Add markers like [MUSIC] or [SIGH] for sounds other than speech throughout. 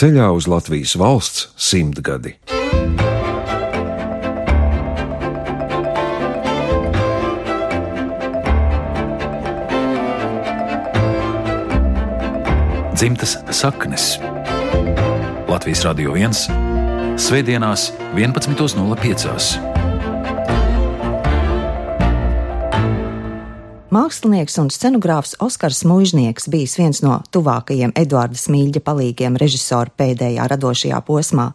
ceļā uz Latvijas valsts simtgadi. Dzimtas saknes Latvijas Radio 1 Svētdienās 11.05. Mākslinieks un scenogrāfs Oskars Mūžnieks bijis viens no tuvākajiem Eduarda Smīļģa palīgiem režisora pēdējā radošajā posmā.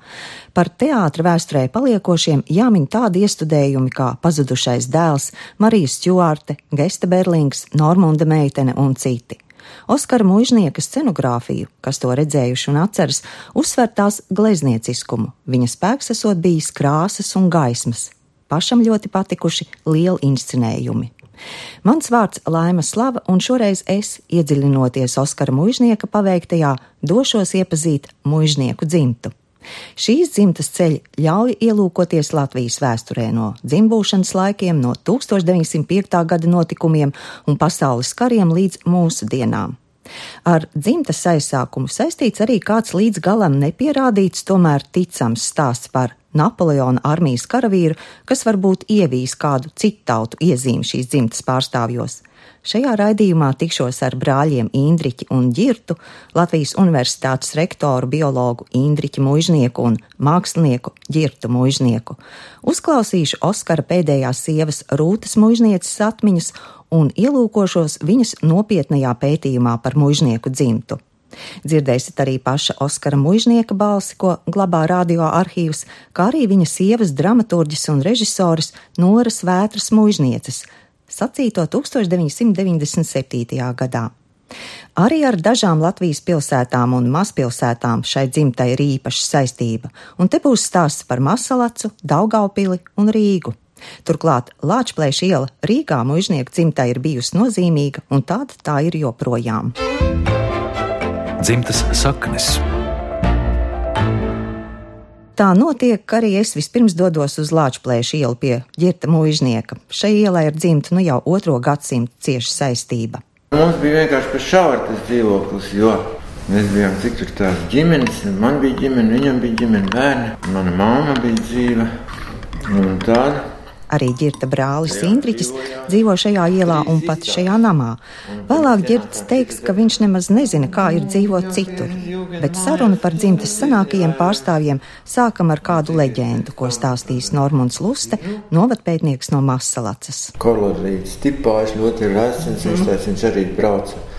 Par teātra vēsturē paliekošiem jāmin tādi iestudējumi kā Pazudušais dēls, Marija Stjuārte, Gesta Berlings, Normunda meitene un citi. Oskara Mūžnieka scenogrāfiju, kas to redzējuši un atceras, uzsver tās gleznieciskumu. Viņa spēks esot bijis krāsas un gaismas. Pašam ļoti patikuši lieli inscenējumi. Mans vārds Laima Slava, un šoreiz es, iedziļinoties Oskara mužnieka paveiktajā, došos iepazīt mužnieku dzimtu. Šīs dzimtas ceļi ļauj ielūkoties Latvijas vēsturē no dzimbūšanas laikiem, no 1905. gada notikumiem un pasaules kariem līdz mūsdienām. Ar dzimtas aizsākumu saistīts arī kāds līdz galam nepierādīts, tomēr ticams stāsts par Napoleona armijas karavīru, kas varbūt ievīs kādu citu tautu iezīmi šīs dzimtas pārstāvjos. Šajā raidījumā tikšos ar brāļiem Indriķi un Girtu, Latvijas Universitātes rektoru biologu Indriķi Mužnieku un mākslinieku Girtu Mužnieku. Uzklausīšu Oskara pēdējās sievas Rūtas Mužnieces atmiņas un ielūkošos viņas nopietnajā pētījumā par mužnieku dzimtu. Dzirdēsiet arī paša Oskara Mužnieka balsi, ko glabā radioarkīvs, kā arī viņa sievas dramaturģis un režisoras Noras Vētras Mužnieces, sacīto 1997. gadā. Arī ar dažām Latvijas pilsētām un mazpilsētām šai dzimtai ir īpaša saistība, un te būs stāsts par Masalacu, Daugaupili un Rīgu. Turklāt Lāčplēša iela Rīgā mužnieku dzimtai ir bijusi nozīmīga, un tāda tā ir joprojām dzimtas saknes. Tā notiek, ka arī es vispirms dodos uz Lāčplēša ielu pie ģirta mūžnieka. Šai ielai ir dzimta nu jau otro gadsimtu cieša saistība. Mums bija vienkārši pa šauri tas dzīvoklis, jo mēs bijām cik tur tās ģimenes. Man bija ģimene, viņam bija ģimene, bērni, mana mamma bija dzīva un tāda. Arī ģirta brālis Indriķis dzīvo šajā ielā un pat šajā namā. Vēlāk ģirts teiks, ka viņš nemaz nezina, kā ir dzīvot citur. Bet saruna par dzimtes senākajiem pārstāvjiem sākam ar kādu leģendu, ko stāstīs Normons Luste, novadpētnieks no Masalacas. Kolorīts tipāžs ļoti resns, tāds, viņš arī brauca.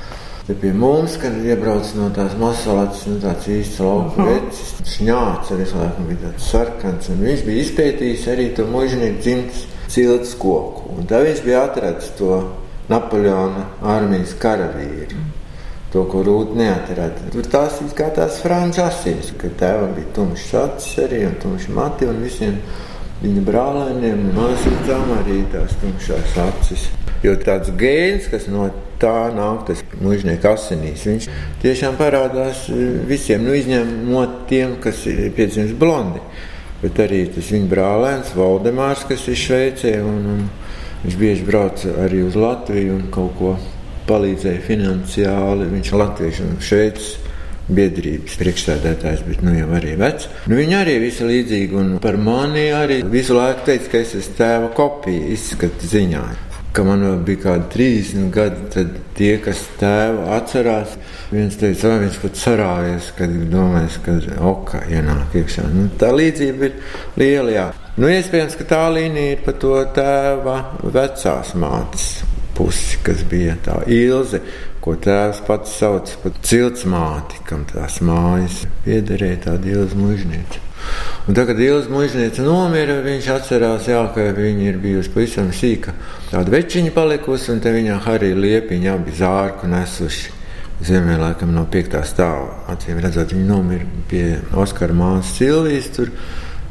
Te pie mums, kad iebrauc no tās masalātas, nu, tāds īsts lauka vecis, šņāts arī laikam bija tāds sarkans, un viņš bija izpētījis arī to mužnieku dzimtas cilts koku. Un tā viņš bija atradis to Napoleona armijas karavīru. To, ko rūta neatrada. Tur tās ir kā tās franču asins, kad tēvam bija tumšs acis arī un tumšs mati un visiem viņa brālēniem un māsītām arī tās tumšās acis. Jo tāds gēns, kas no tā nāk tas mužnieka asinīs, viņš tiešām parādās e, visiem, nu, izņemot tiem, kas ir piedzimts blondi. Bet arī tas viņa brālēns, Valdemārs, kas ir Šveicē, un, un viņš bieži brauc arī uz Latviju un kaut ko palīdzēja finansiāli. Viņš ir Latvijas un Šveices biedrības priekšsēdētājs, bet nu jau arī vecs. Nu, viņi arī visi līdzīgi, un par mani arī visu laiku teica, ka es esmu tēva kopija izskata ziņā ka man bija kaut kādi 30 gadi, tad tie, kas tēvu atcerās, viens teica, vai viņš pat sarāvies, kad domājis, ka oka ienāk iekšā. Nu, tā līdzība ir liela. Jā. Nu, iespējams, ka tā līnija ir pa to tēva vecās mātes pusi, kas bija tā ilze, ko tēvs pats sauc par ciltsmāti, kam tās mājas piederēja tāda ilza mužniece. Un tagad, kad Ilza mužniece nomira, viņš atcerās, jā, ka viņa ir bijusi pavisam sīka. Tāda večiņa palikusi, un te viņā arī liepiņa abi zārku nesuši. Zemē laikam no piektā stāva. Acīm redzot, viņa nomira pie Oskara māsas Silvijas tur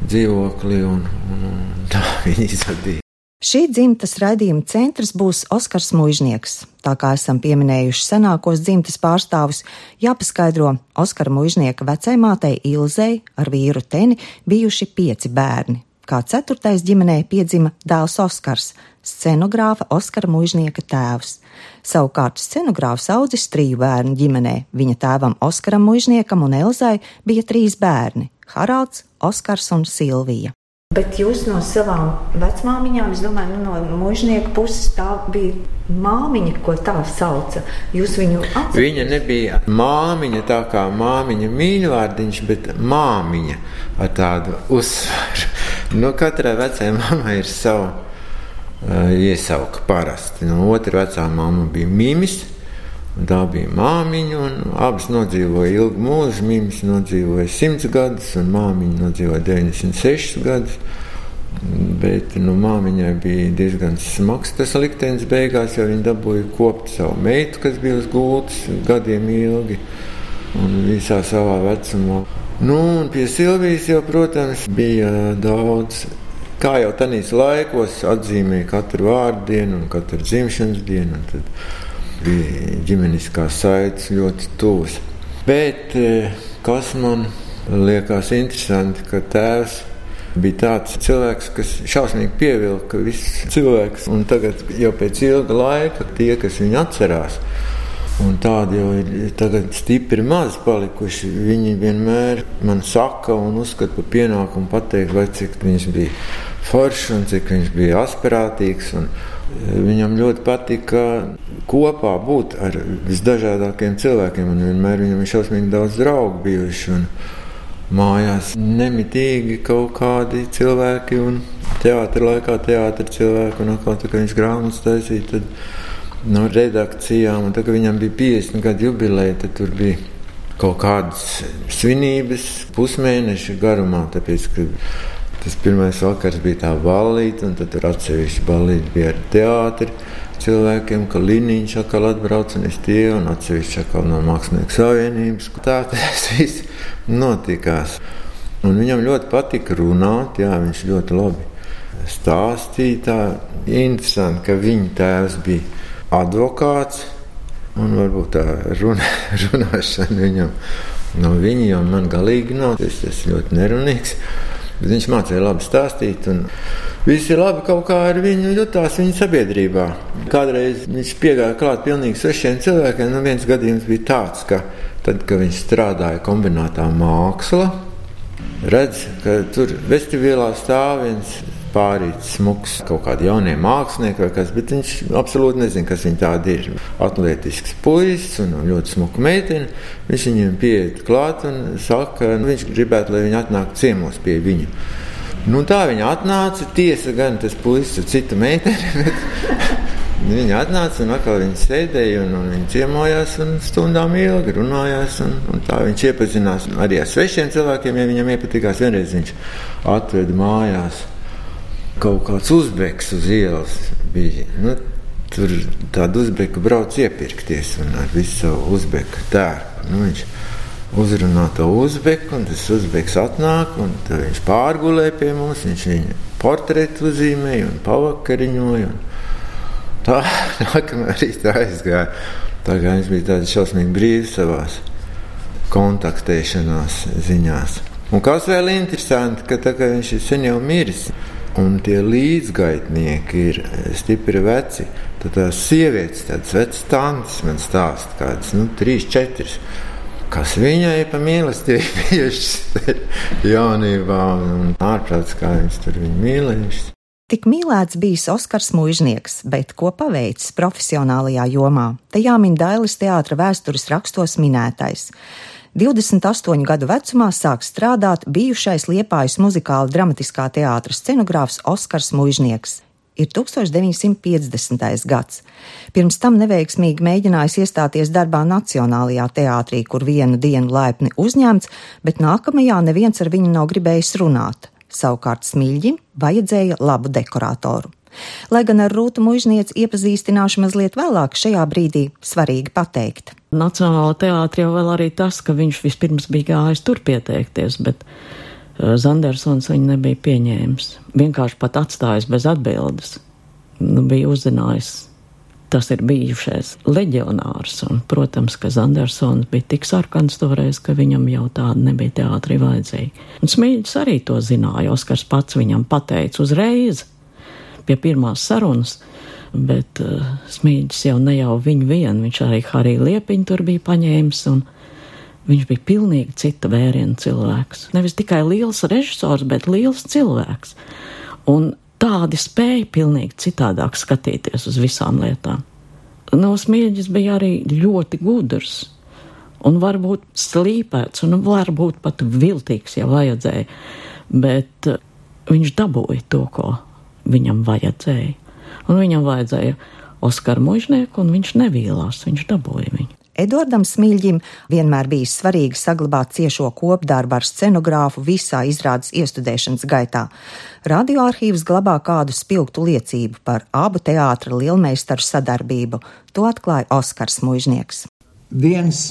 dzīvoklī, un, un, un tā [LAUGHS] viņa izvadīja. Šī dzimtas raidījuma centrs būs Oskars Mūžnieks. Tā kā esam pieminējuši senākos dzimtas pārstāvus, jāpaskaidro, Oskara Mūžnieka vecajai mātei Ilzei ar vīru Teni bijuši pieci bērni. Kā ceturtais ģimenē piedzima dēls Oskars, scenogrāfa Oskara Mūžnieka tēvs. Savukārt scenogrāfs audzis triju bērnu ģimenē. Viņa tēvam Oskaram Mūžniekam un Elzai bija trīs bērni - Haralds, Oskars un Silvija. Bet jūs no savām vecmāmiņām, es domāju, nu, no mūžnieka puses tā bija māmiņa, ko tā sauca. Jūs viņu atceraties? Viņa nebija māmiņa, tā kā māmiņa mīļvārdiņš, bet māmiņa ar tādu uzsvaru. Nu, katrai vecai mammai ir sava iesauka parasti. Nu, otra vecā mamma bija Mimis. Tā bija māmiņa, un abas nodzīvoja ilgu mūžu. Mīmīs nodzīvoja 100 gadus, un māmiņa nodzīvoja 96 gadus. Bet nu, māmiņai bija diezgan smags tas liktenis beigās, jo viņa dabūja kopt savu meitu, kas bija uz gultas gadiem ilgi un visā savā vecumā. Nu, un pie Silvijas jau, protams, bija daudz. Kā jau tajos laikos atzīmēja katru vārdu dienu un katru dzimšanas dienu bija ģimeniskās saites ļoti tuvas. Bet e, kas man liekas interesanti, ka tēvs bija tāds cilvēks, kas šausmīgi pievilka visus cilvēkus. Un tagad, jau pēc ilga laika, tie, kas viņu atcerās, un tādi jau ir stipri maz palikuši, viņi vienmēr man saka un uzskata par pienākumu pateikt, vai cik viņš bija foršs un cik viņš bija asprātīgs. Un, Viņam ļoti patika kopā būt ar visdažādākajiem cilvēkiem. Vienmēr viņam ir šausmīgi daudz draugu bijuši. Mājās nemitīgi kaut kādi cilvēki, un teātris laikā teātris cilvēki, un atkal tā kā viņš grāmatas taisīja, tad no redakcijām, tā kā viņam bija 50 gadu jubileja, tad tur bija kaut kādas svinības pusmēneša garumā, tāpēc, Tas pirmais vakars bija tā balīta, un tad tur atsevišķi balīti bija ar teātri cilvēkiem, ka Liniņš atkal atbrauc un es tie, un atsevišķi atkal no Mākslinieku savienības. Tā tas viss notikās. Un viņam ļoti patika runāt, jā, viņš ļoti labi stāstīja. Tā interesanti, ka viņa tēvs bija advokāts, un varbūt tā runa, [LAUGHS] runāšana viņam no viņa jau man galīgi nav. Es esmu ļoti nerunīgs. Bet viņš mācīja labi stāstīt. Visi labi kaut kā ar viņu jutās viņa sabiedrībā. Kādreiz viņš piegāja klāt pilnīgi svešiem cilvēkiem. Nu, viens gadījums bija tāds, ka tad, kad viņš strādāja kombinātā mākslā, redz, ka tur vestibilā stāv viens pārīts, smuks, kaut kādi jaunie mākslinieki vai kas, bet viņš absolūti nezina, kas viņi tādi ir. Atletisks puisis un ļoti smuka meitene. Viņš viņiem pieiet klāt un saka, ka nu, viņš gribētu, lai viņi atnāk ciemos pie viņa. Nu, tā viņa atnāca. Tiesa gan tas puisis ar citu meiteni. [LAUGHS] Viņa atnāca un atkal viņa sēdēja un, un viņa ciemojās un stundām ilgi runājās. Un, un tā viņš iepazinās arī ar svešiem cilvēkiem, ja viņam iepatikās. Vienreiz viņš atveda mājās kaut kāds uzbeks uz ielas bija. Nu, tur tādu uzbeku brauc iepirkties un ar visu savu uzbeku tērpu. Nu, viņš uzrunā to uzbeku, un tas uzbeks atnāk, un viņš pārgulē pie mums, viņš viņu portretu uzzīmēja un pavakariņoja. Un tā [LAUGHS] nākamā rītā aizgāja. Tā kā viņš bija tāds šausmīgi brīvs savās kontaktēšanās ziņās. Un kas vēl interesanti, ka tā viņš ir sen jau miris, un tie līdzgaitnieki ir stipri veci. Tad tās sievietes, tādas vecas tantes, man stāsta, kādas nu, trīs, četras. Kas viņai pa mīlestību [LAUGHS] bijušas jaunībā un ārprāts, kā viņas tur viņu mīlējušas. Tik mīlēts bijis Oskars Mūžnieks, bet ko paveicis profesionālajā jomā? Te jāmin Dailis teātra vēstures rakstos minētais. 28 gadu vecumā sāk strādāt bijušais Liepājas muzikāla dramatiskā teātra scenogrāfs Oskars Mužnieks. Ir 1950. gads. Pirms tam neveiksmīgi mēģinājis iestāties darbā Nacionālajā teātrī, kur vienu dienu laipni uzņemts, bet nākamajā neviens ar viņu nav gribējis runāt. Savukārt Smilģim vajadzēja labu dekoratoru. Lai gan ar Rūtu mužnieci iepazīstināšu mazliet vēlāk, šajā brīdī svarīgi pateikt. Nacionāla teātrī jau vēl arī tas, ka viņš vispirms bija gājis tur pieteikties, bet uh, Zandersons viņu nebija pieņēmis. Vienkārši pat atstājis bez atbildes. Nu, bija uzzinājis tas ir bijušais leģionārs. Un, protams, ka Zandersons bija tik sarkans toreiz, ka viņam jau tāda nebija teātrī vajadzīga. Un Smīļs arī to zināja. Oskars pats viņam pateica uzreiz pie pirmās sarunas. Bet uh, Smīļs jau ne jau viņu vien, viņš arī Hariju Liepiņu tur bija paņēmis. Viņš bija pilnīgi cita vēriena cilvēks. Nevis tikai liels režisors, bet liels cilvēks. Un tādi spēja pilnīgi citādāk skatīties uz visām lietām. No smieģis bija arī ļoti gudrs un varbūt slīpēts, un varbūt pat viltīgs, ja vajadzēja, bet uh, viņš dabūja to, ko viņam vajadzēja. Un viņam vajadzēja Oskaru mužnieku, un viņš nevīlās, viņš dabūja viņu. Edvardam Smilģim vienmēr bijis svarīgi saglabāt ciešo kopdarbu ar scenogrāfu visā izrādes iestudēšanas gaitā. Radioarkīvs glabā kādu spilgtu liecību par abu teātra lielmeistaru sadarbību. To atklāja Oskars Mužnieks. Viens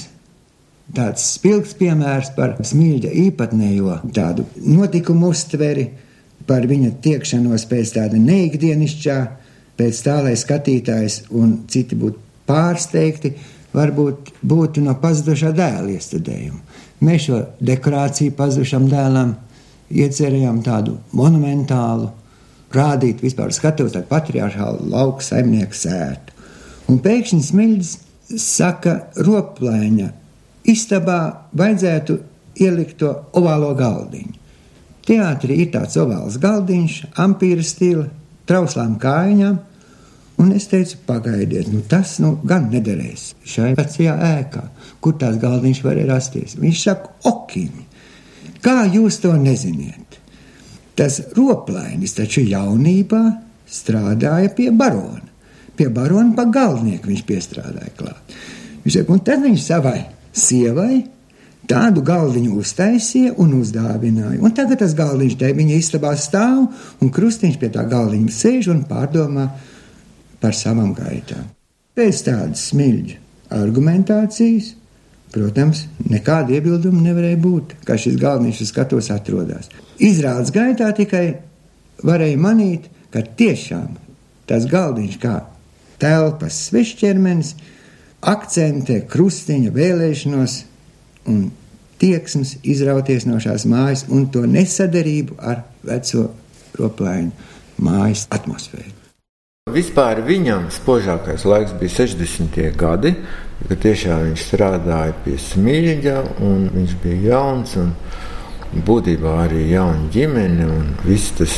tāds spilgts piemērs par Smilģa īpatnējo tādu notikumu uztveri, par viņa tiekšanos pēc tāda neikdienišķā, pēc tā, lai skatītājs un citi būtu pārsteigti, varbūt būtu no pazudušā dēla iestudējuma. Mēs šo dekorāciju pazudušam dēlam iecerējām tādu monumentālu, rādīt vispār skatot ar patriarchālu lauku saimnieku sētu. Un pēkšņi smilģis saka, roplēņa istabā vajadzētu ielikt to ovālo galdiņu. Teātrī ir tāds ovāls galdiņš, ampīra stila, trauslām kājām, Un es teicu, pagaidiet, nu tas nu, gan nederēs šai vecajā ēkā, kur tās galdiņš varēja rasties. Viņš saka, okīni, kā jūs to neziniet? Tas roplainis taču jaunībā strādāja pie barona. Pie barona pa galvnieku viņš piestrādāja klāt. Viņš saka, un tad viņš savai sievai tādu galdiņu uztaisīja un uzdāvināja. Un tagad tas galdiņš te viņa istabā stāv, un krustiņš pie tā galdiņa sēž un pārdomā par savām gaitām. Pēc tādas smilģa argumentācijas, protams, nekāda iebilduma nevarēja būt, ka šis galvenais skatos atrodas. Izrādes gaitā tikai varēja manīt, ka tiešām tas galdiņš kā telpas svešķermenis akcentē krustiņa vēlēšanos un tieksmes izrauties no šās mājas un to nesadarību ar veco roplēņu mājas atmosfēru. Vispār viņam spožākais laiks bija 60. gadi, kad tiešām viņš strādāja pie smilģa, un viņš bija jauns, un būtībā arī jauna ģimene, un viss tas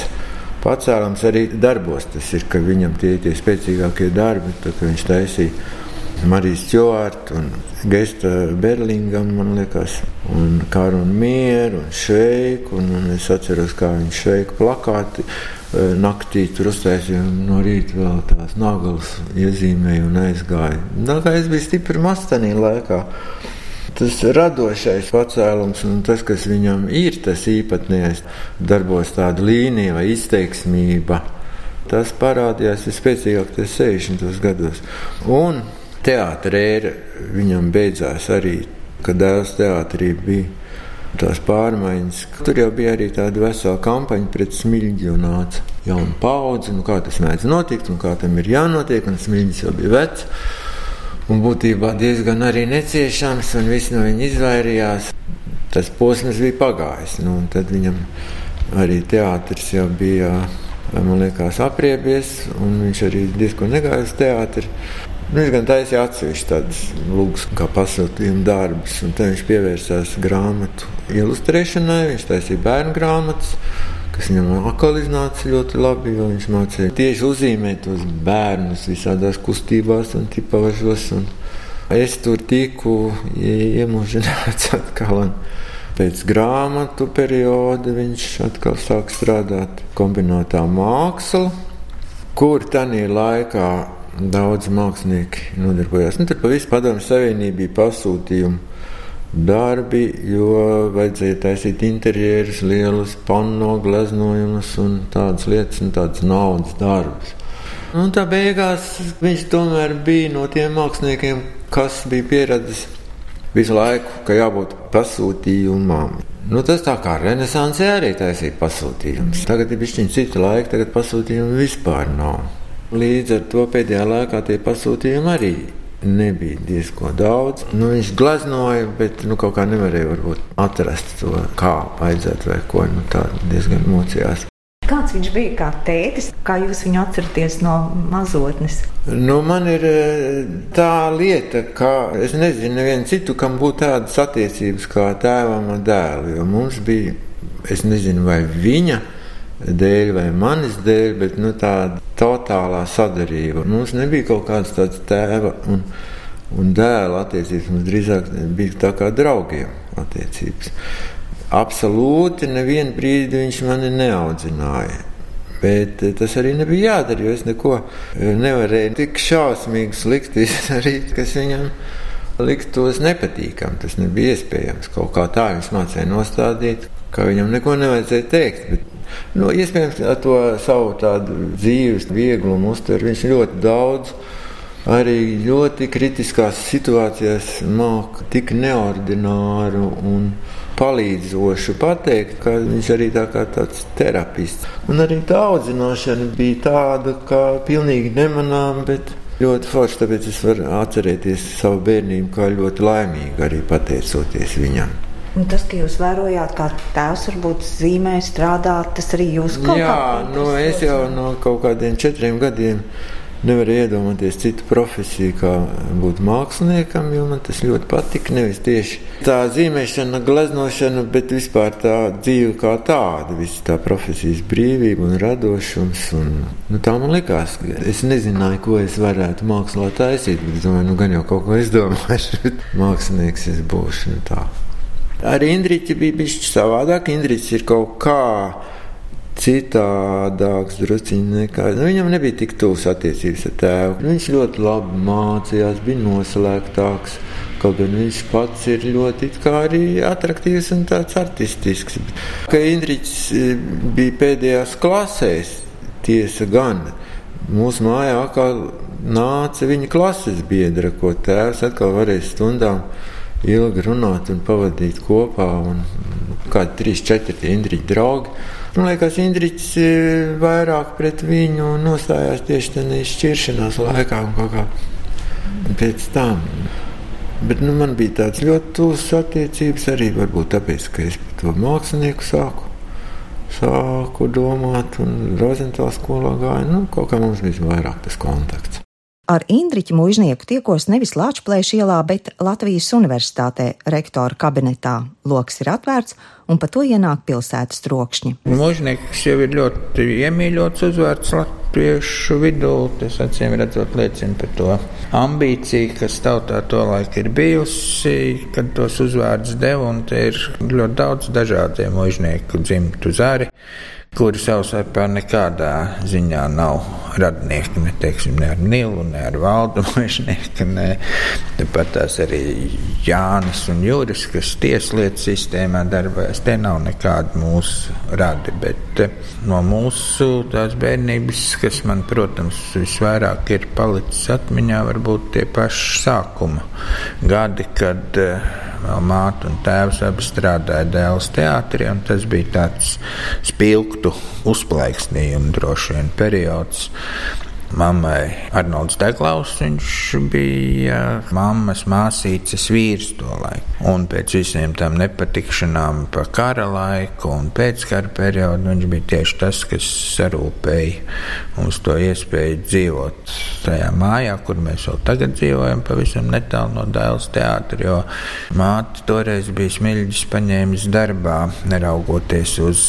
pacēlams arī darbos. Tas ir, ka viņam tie ir tie spēcīgākie darbi, tad viņš taisīja Marijas Stjorta un Gesta Berlingam, man liekas, un Kāru un Mieru un Šveiku, un, un es atceros, kā viņš šveiku plakāti naktī tur uztaisīja no rīta vēl tās naglas iezīmēja un aizgāja. Nagais bija stipri mastanī laikā. Tas radošais pacēlums un tas, kas viņam ir, tas īpatnējais darbos tāda līnija vai izteiksmība, tas parādījās vispēcīgāk 60. gados. Un teātrēra viņam beidzās arī, kad dēls teātrī bija tās pārmaiņas. Tur jau bija arī tāda vesela kampaņa pret smilģi un nāca jauna paudze, nu, kā tas mēdz notikt un kā tam ir jānotiek, un smilģis jau bija vecs. Un būtībā diezgan arī neciešams, un viss no viņa izvairījās. Tas posms bija pagājis. Nu, tad viņam arī teātris jau bija, man liekas, apriebies, un viņš arī diezgan negāja uz teātri. Nu, viņš gan taisīja atsevišķu tādus lūgus, kā pasūtījumu darbus, un tad viņš pievērsās grāmatu ilustrēšanai. Viņš taisīja bērnu grāmatas, kas viņam atkal iznāca ļoti labi, jo viņš mācīja tieši uzzīmēt tos bērnus visādās kustībās un tipāžos. Un es tur tiku iemūžināts [LAUGHS] atkal. Un pēc grāmatu perioda viņš atkal sāk strādāt kombinētā māksla, kur tajā laikā Daudz mākslinieki nodarbojās. Nu, tur pa visu padomu savienību bija pasūtījumu darbi, jo vajadzēja taisīt interjerus, lielus panno gleznojumus un tādas lietas, un tādas naudas darbus. Un tā beigās viņš tomēr bija no tiem māksliniekiem, kas bija pieredzējis visu laiku, ka jābūt pasūtījumam. Nu, tas tā kā renesansē arī taisīja pasūtījumus. Tagad ir bišķiņa cita laika, tagad pasūtījumu vispār nav. Līdz ar to pēdējā laikā tie pasūtījumi arī nebija diezgan daudz. Nu, viņš gleznoja, bet nu, kaut kā nevarēja varbūt, atrast to, kā vajadzētu vai ko. Nu, tā diezgan mocījās. Kāds viņš bija kā tētis? Kā jūs viņu atceraties no mazotnes? Nu, man ir eh, tā lieta, ka es nezinu, nevienu citu, kam būtu tādas attiecības kā tēvam un dēlu. Jo mums bija, es nezinu, vai viņa dēļ vai manis dēļ, bet nu, tāda totālā sadarība. Mums nebija kaut kādas tādas tēva un, un dēla attiecības. Mums drīzāk bija tā kā draugiem attiecības. Absolūti nevienu brīdi viņš mani neaudzināja. Bet eh, tas arī nebija jādara, jo es neko eh, nevarēju tik šausmīgi slikt [LAUGHS] izdarīt, kas viņam liktos nepatīkami. Tas nebija iespējams. Kaut kā tā viņš mācīja nostādīt, ka viņam neko nevajadzēja teikt. Bet Nu, iespējams, ar to savu dzīves vieglumu uztver viņš ļoti daudz. Arī ļoti kritiskās situācijās māca tik neordināru un palīdzošu pateikt, ka viņš arī tā kā tāds terapists. Un arī tā audzināšana bija tāda, kā pilnīgi nemanām, bet ļoti forši, tāpēc es varu atcerēties savu bērnību kā ļoti laimīgu arī pateicoties viņam. Un tas, ka jūs vērojāt, kā tēvs varbūt zīmē strādāt, tas arī jūs kaut Jā, nu, es jau no kaut kādiem četriem gadiem nevaru iedomāties citu profesiju, kā būt māksliniekam, jo man tas ļoti patika. Nevis tieši tā zīmēšana, gleznošana, bet vispār tā dzīve kā tāda, visa tā profesijas brīvība un radošums. Un, nu, tā man likās, es nezināju, ko es varētu mākslā taisīt, bet es domāju, nu gan jau kaut ko izdomāšu, [LAUGHS] bet mākslinieks es būšu. Nu, tā. Ar Indriķi bija bijis savādāk. Indriķis ir kaut kā citādāks, drusciņš nekā. Nu, viņam nebija tik tuvs attiecības ar tēvu. Viņš ļoti labi mācījās, bija noslēgtāks. Kaut gan viņš pats ir ļoti attraktīvs un tāds artistisks. Kad Indriķis e, bija pēdējās klasēs, tiesa gan mūsu mājā nāca viņa klases biedra, ko tēvs atkal varēja stundām ilgi runāt un pavadīt kopā. Un, kādi trīs, četri indriķi draugi. Man liekas, Indriķis vairāk pret viņu nostājās tieši tādā šķiršanās laikā un kā pēc tam. Bet nu, man bija tāds ļoti tuvs attiecības arī varbūt tāpēc, ka es to mākslinieku sāku, sāku domāt un Rozentāla skolā gāju. Nu, kaut kā mums bija vairāk tas kontakts. Ar Indriķu mužnieku tiekos nevis Latvijas ielā, bet Latvijas Universitātē rektora kabinetā. Loks ir atvērts, un pa to ienāk pilsētas trokšņi. Mužnieks jau ir ļoti iemīļots uzvārds latviešu vidū. Tas acīm redzot liecina par to ambīciju, kas tautā to laiku ir bijusi, kad tos uzvārdus deva, un te ir ļoti daudz dažādiem mužnieku dzimtu zari kuri savstarpēji nekādā ziņā nav radnieki. Ne, teiksim, ne ar Nilu, ne ar Valdu [LAUGHS] Mežnieku, ne tāpat tās arī Jānis un Juris, kas tieslietu sistēmā darbojas. Te nav nekādi mūsu radi, bet eh, no mūsu tās bērnības, kas man, protams, visvairāk ir palicis atmiņā, varbūt tie paši sākuma gadi, kad uh, Vēl māte un tēvs abi strādāja dēls teātrī, un tas bija tāds spilgtu uzplaiksnījumu droši vien periods. Mammai Arnolds Deklaus, viņš bija mammas māsītes vīrs to laiku. Un pēc visiem tam nepatikšanām pa kara laiku un pēckara periodu viņš bija tieši tas, kas sarūpēja mums to iespēju dzīvot tajā mājā, kur mēs vēl tagad dzīvojam, pavisam netālu no dēls teātra, jo māte toreiz bija smiļģis paņēmis darbā, neraugoties uz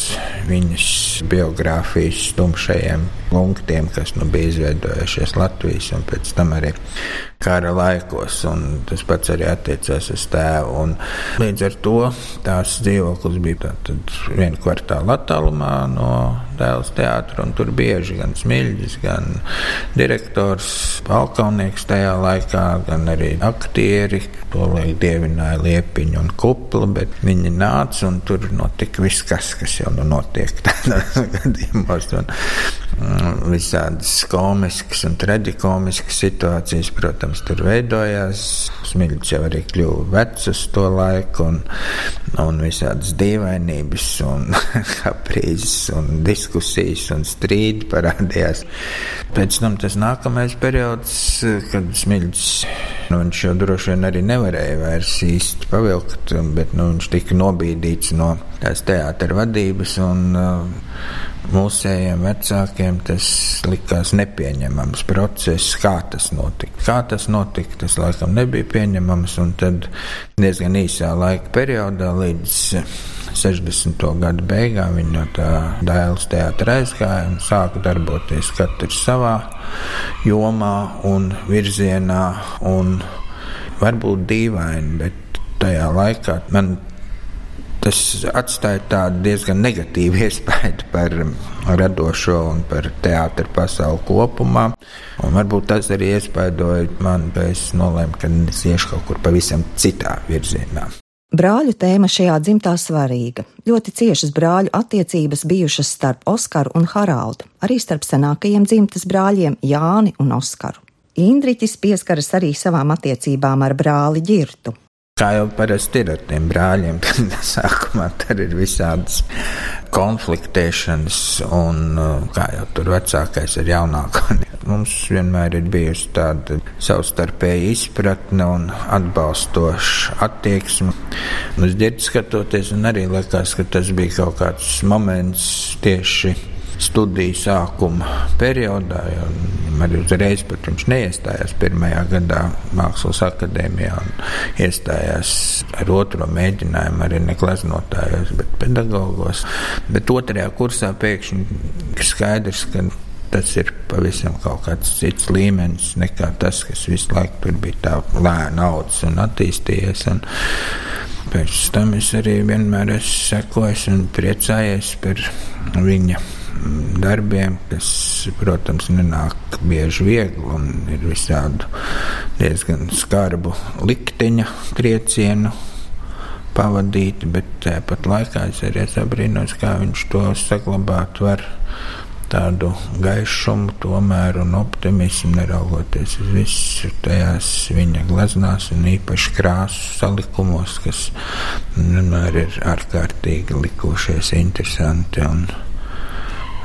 viņas biogrāfijas stumšajiem punktiem, kas nu bija izvēlēti izveidojušies Latvijas un pēc tam arī kara laikos. Tas pats arī attiecās uz tēvu. Un līdz ar to tās dzīvoklis bija viena kvartāla attālumā no dēls teātra. Tur bieži gan smilģis, gan direktors, balkonnieks tajā laikā, gan arī aktieri. To laik dievināja liepiņu un kuplu, bet viņi nāca un tur notika viss, kas, kas jau nu notiek [LAUGHS] tādos gadījumos. Un, mm, visādas komiskas un traģikomiskas situācijas, protams, tur veidojās. smilts jau arī kļuva vecs uz to laiku, un, un visādas dīvainības, un [LAUGHS] kaprīzes, un diskusijas un strīdi parādījās. Pēc tam tas nākamais periods, kad smilts, nu, viņš jau droši vien arī nevarēja vairs īsti pavilkt, bet nu, viņš tika nobīdīts no tās teātra vadības. Un, uh, Mūsējiem vecākiem tas likās nepieņemams process, kā tas notika. Kā tas notika, tas laikam nebija pieņemams, un tad diezgan īsā laika periodā līdz 60. gadu beigām viņi no tā dēls teātra aizgāja un sāka darboties katrs savā jomā un virzienā. Un varbūt dīvaini, bet tajā laikā man tas atstāja tādu diezgan negatīvu [LAUGHS] iespaidu par radošo un par teātru pasauli kopumā. Un varbūt tas arī iespaidoja man, bet es nolēmu, ka es iešu kaut kur pavisam citā virzienā. Brāļu tēma šajā dzimtā svarīga. Ļoti ciešas brāļu attiecības bijušas starp Oskaru un Haraldu, arī starp senākajiem dzimtas brāļiem Jāni un Oskaru. Indriķis pieskaras arī savām attiecībām ar brāli Girtu. Kā jau parasti ir ar tiem brāļiem, [LAUGHS] tad sākumā tur ir visādas konfliktēšanas, un uh, kā jau tur vecākais ir jaunākā. [LAUGHS] Mums vienmēr ir bijusi tāda savstarpēja izpratne un atbalstoša attieksme. Uz ģērbtu skatoties, un arī liekas, ka tas bija kaut kāds moments tieši studiju sākuma periodā. Arī uzreiz, pat viņš neiestājās pirmajā gadā Mākslas akadēmijā un iestājās ar otro mēģinājumu arī ne glaznotājos, bet pedagogos. Bet otrajā kursā pēkšņi skaidrs, ka tas ir pavisam kaut kāds cits līmenis nekā tas, kas visu laiku tur bija tā lēna audzis un attīstījies. Un pēc tam es arī vienmēr esmu sekojis un priecājies par viņa darbiem, kas, protams, nenāk bieži viegli un ir visādu diezgan skarbu likteņa triecienu pavadīti, bet tāpat laikā es arī abrīnos, kā viņš to saglabāt var tādu gaišumu, tomēr un optimismu, neraugoties uz visu tajās viņa gleznās un īpaši krāsu salikumos, kas vienmēr ir ārkārtīgi likušies interesanti. Un,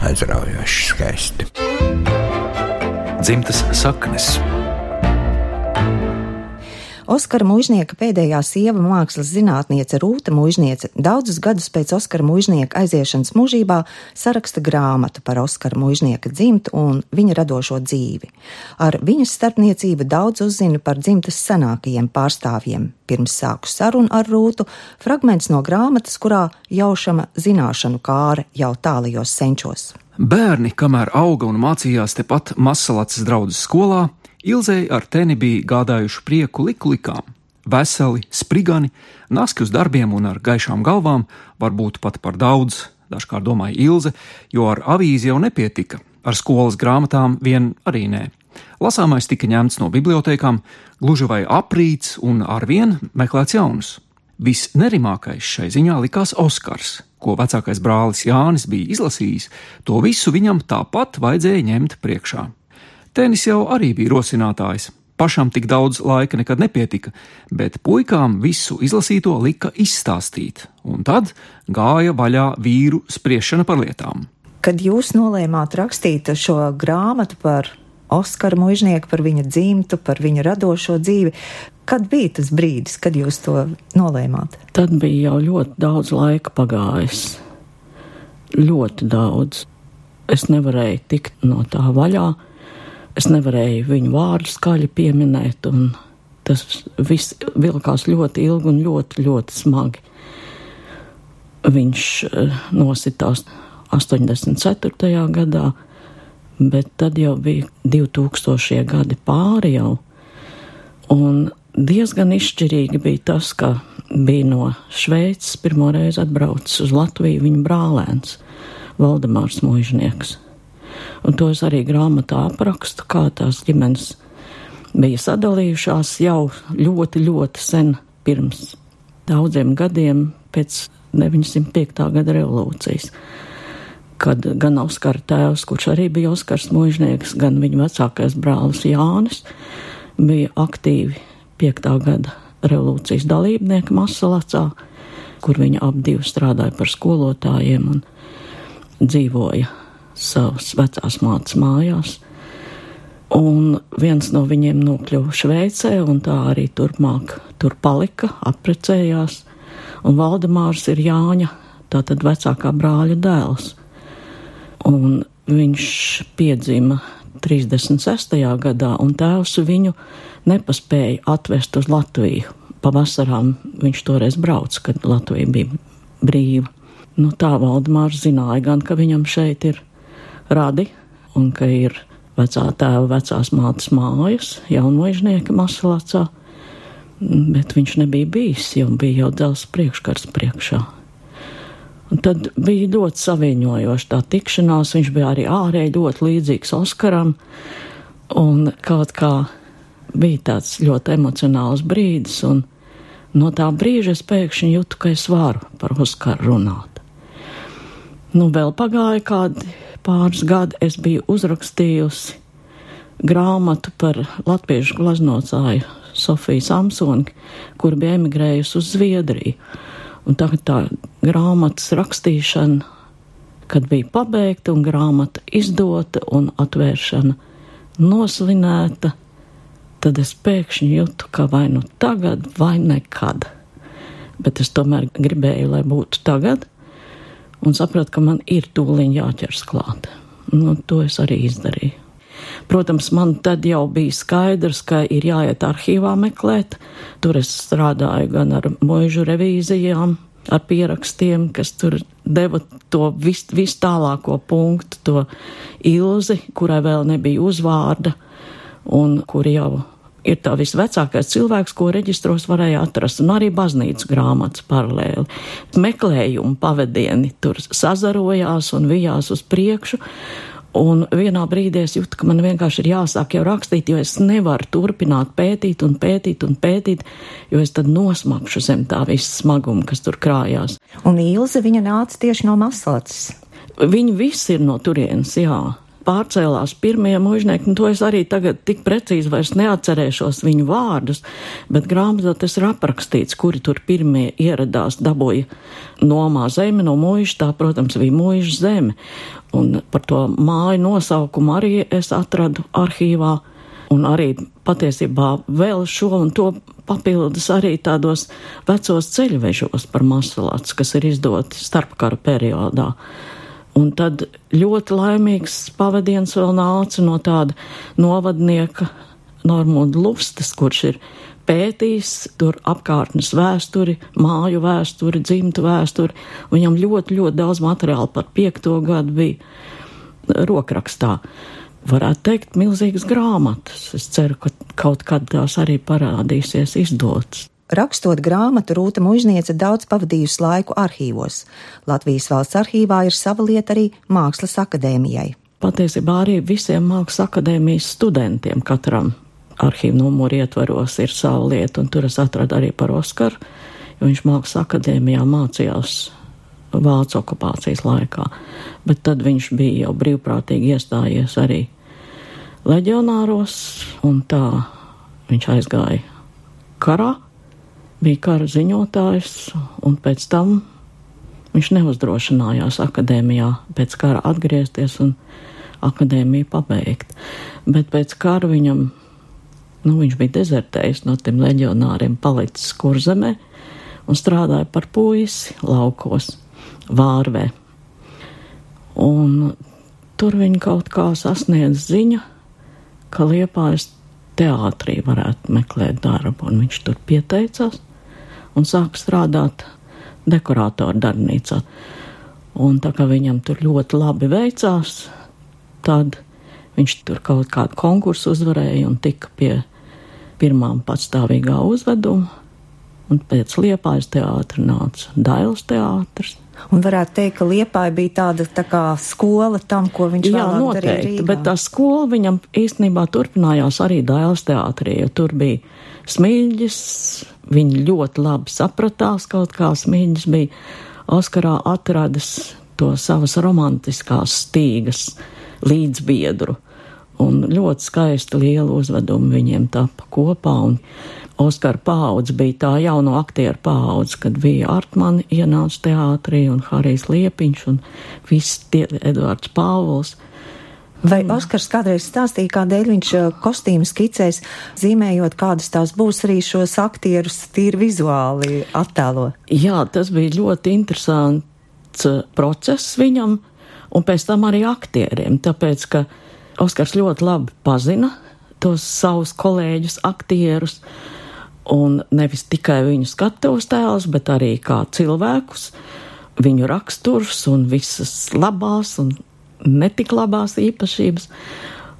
aizraujoši skaisti. Dzimtas saknes. Oskara Mūžnieka pēdējā sieva mākslas zinātniece Rūta Mūžniece daudzus gadus pēc Oskara Mūžnieka aiziešanas mūžībā saraksta grāmatu par Oskara Mūžnieka dzimtu un viņa radošo dzīvi. Ar viņas starpniecību daudz uzzina par dzimtas senākajiem pārstāvjiem. Pirms sāku sarunu ar Rūtu, fragments no grāmatas, kurā jaušama zināšanu kāre jau tālajos senčos. Bērni, kamēr auga un mācījās tepat Masalacas draudzes skolā, Ilzei ar teni bija gādājuši prieku liku likām. Veseli, sprigani, naski uz darbiem un ar gaišām galvām, varbūt pat par daudz, dažkārt domāja Ilze, jo ar avīzi jau nepietika, ar skolas grāmatām vien arī nē. Lasāmais tika ņemts no bibliotekām, gluži vai aprīts un arvien meklēts jaunus. Visnerimākais šai ziņā likās Oskars, ko vecākais brālis Jānis bija izlasījis, to visu viņam tāpat vajadzēja ņemt priekšā. Tenis jau arī bija rosinātājs. Pašam tik daudz laika nekad nepietika, bet puikām visu izlasīto lika izstāstīt, un tad gāja vaļā vīru spriešana par lietām. Kad jūs nolēmāt rakstīt šo grāmatu par Oskaru Mūžnieku, par viņa dzimtu, par viņa radošo dzīvi, kad bija tas brīdis, kad jūs to nolēmāt? Tad bija jau ļoti daudz laika pagājis. Ļoti daudz. Es nevarēju tikt no tā vaļā Es nevarēju viņu vārdu skaļi pieminēt, un tas viss vilkās ļoti ilgi un ļoti, ļoti smagi. Viņš eh, nositās 84. gadā, bet tad jau bija 2000 gadi pāri jau, un diezgan izšķirīgi bija tas, ka bija no Šveices pirmo reizi atbraucis uz Latviju viņa brālēns Valdemārs Mūžnieks. Un to es arī grāmatā aprakstu, kā tās ģimenes bija sadalījušās jau ļoti, ļoti sen pirms daudziem gadiem pēc 905. gada revolūcijas. Kad gan Oskara tēvs, kurš arī bija Oskars Mūžnieks, gan viņa vecākais brālis Jānis bija aktīvi 5. gada revolūcijas dalībnieka Masalacā, kur viņa ap divi strādāja par skolotājiem un dzīvoja savas vecās mātes mājās. Un viens no viņiem nokļuva Šveicē, un tā arī turpmāk tur palika, apprecējās. Un Valdemārs ir Jāņa, tātad vecākā brāļa dēls. Un viņš piedzima 36. gadā, un tēvs viņu nepaspēja atvest uz Latviju. Pavasarām viņš toreiz brauca, kad Latvija bija brīva. Nu, tā Valdemārs zināja gan, ka viņam šeit ir radi un ka ir vecā tēva, vecās mātes mājas, jaunmožnieka masalacā, bet viņš nebija bijis, jo bija jau dzelzs priekškars priekšā. Un tad bija ļoti saviņojoša tā tikšanās. Viņš bija arī ārēji ļoti līdzīgs Oskaram. Un kaut kā bija tāds ļoti emocionāls brīdis, un no tā brīža es pēkšņi jūtu, ka es varu par Oskaru runāt. Nu, vēl pagāja kādi pāris gadi, es biju uzrakstījusi grāmatu par latviešu glaznocāju Sofiju Samsoni, kur bija emigrējusi uz Zviedriju. Un tagad tā grāmatas rakstīšana, kad bija pabeigta un grāmata izdota un atvēršana nosvinēta, tad es pēkšņi jūtu, ka vai nu tagad, vai nekad. Bet es tomēr gribēju, lai būtu tagad, un sapratu, ka man ir tūlīt jāķers klāt. Nu, to es arī izdarīju. Protams, man tad jau bija skaidrs, ka ir jāiet arhīvā meklēt. Tur es strādāju gan ar mūžu revīzijām, ar pierakstiem, kas tur deva to vis, vis tālāko punktu, to ilzi, kurai vēl nebija uzvārda un kur jau ir tā visvecākais cilvēks, ko reģistros varēja atrast, un arī baznīcas grāmatas paralēli. Meklējumi pavadieni tur sazarojās un vijās uz priekšu, Un vienā brīdī es jūtu, ka man vienkārši ir jāsāk jau rakstīt, jo es nevaru turpināt pētīt un pētīt un pētīt, jo es tad nosmakšu zem tā visa smaguma, kas tur krājās. Un Ilze viņa nāca tieši no Maslācis. Viņi visi ir no turienes, jā pārcēlās pirmie mužnieki, un to es arī tagad tik precīzi vairs neatcerēšos viņu vārdus, bet grāmatā tas ir aprakstīts, kuri tur pirmie ieradās, dabūja nomā zemi no muža, tā, protams, bija muža zeme. Un par to māju nosaukumu arī es atradu arhīvā, un arī patiesībā vēl šo un to papildus arī tādos vecos ceļvežos par masalāts, kas ir izdoti starpkara periodā. Un tad ļoti laimīgs pavadiens vēl nāca no tāda novadnieka Normunda Lustas, kurš ir pētījis tur apkārtnes vēsturi, māju vēsturi, dzimtu vēsturi. Viņam ļoti, ļoti daudz materiāla par piekto gadu bija rokrakstā. Varētu teikt, milzīgas grāmatas. Es ceru, ka kaut kad tās arī parādīsies izdotas. Rakstot grāmatu, Rūta Mužniece daudz pavadījusi laiku arhīvos. Latvijas valsts arhīvā ir sava lieta arī Mākslas akadēmijai. Patiesībā arī visiem Mākslas akadēmijas studentiem katram arhīvu numuru ietvaros ir sava lieta, un tur es atradu arī par Oskaru, jo viņš Mākslas akadēmijā mācījās Vācu okupācijas laikā, bet tad viņš bija jau brīvprātīgi iestājies arī leģionāros, un tā viņš aizgāja karā bija kara ziņotājs, un pēc tam viņš neuzdrošinājās akadēmijā pēc kara atgriezties un akadēmiju pabeigt. Bet pēc kara viņam, nu, viņš bija dezertējis no tiem leģionāriem, palicis kurzemē un strādāja par puisi laukos, vārvē. Un tur viņa kaut kā sasniedz ziņa, ka Liepājas teātrī varētu meklēt darbu, un viņš tur pieteicās un sāk strādāt dekorātoru darbnīcā. Un tā kā viņam tur ļoti labi veicās, tad viņš tur kaut kādu konkursu uzvarēja un tika pie pirmām patstāvīgā uzveduma. Un pēc liepājas teātra nāca Dailas teātris. Un varētu teikt, ka Liepāja bija tāda tā kā skola tam, ko viņš Jā, noteikti, bet tā skola viņam īstenībā turpinājās arī Dailas teātrī, jo tur bija smilģis, viņi ļoti labi sapratās kaut kā smilģis bija Oskarā atradis to savas romantiskās stīgas līdzbiedru. Un ļoti skaisti liela uzveduma viņiem tapa kopā. Un Oskara paudze bija tā jauno aktieru paudze, kad bija Artmani ienāca teātrī un Harijs Liepiņš un viss tie Eduards Pāvils. Vai Oskars kādreiz stāstīja, kādēļ viņš eh, kostīmu skicēs, zīmējot, kādas tās būs arī šos aktierus tīri vizuāli attēlo? Jā, tas bija ļoti interesants eh, process viņam, un pēc tam arī aktieriem, tāpēc, ka Oskars ļoti labi pazina tos savus kolēģus, aktierus, un nevis tikai viņu skatuves tēlus, bet arī kā cilvēkus, viņu raksturs un visas labās un netik labās īpašības.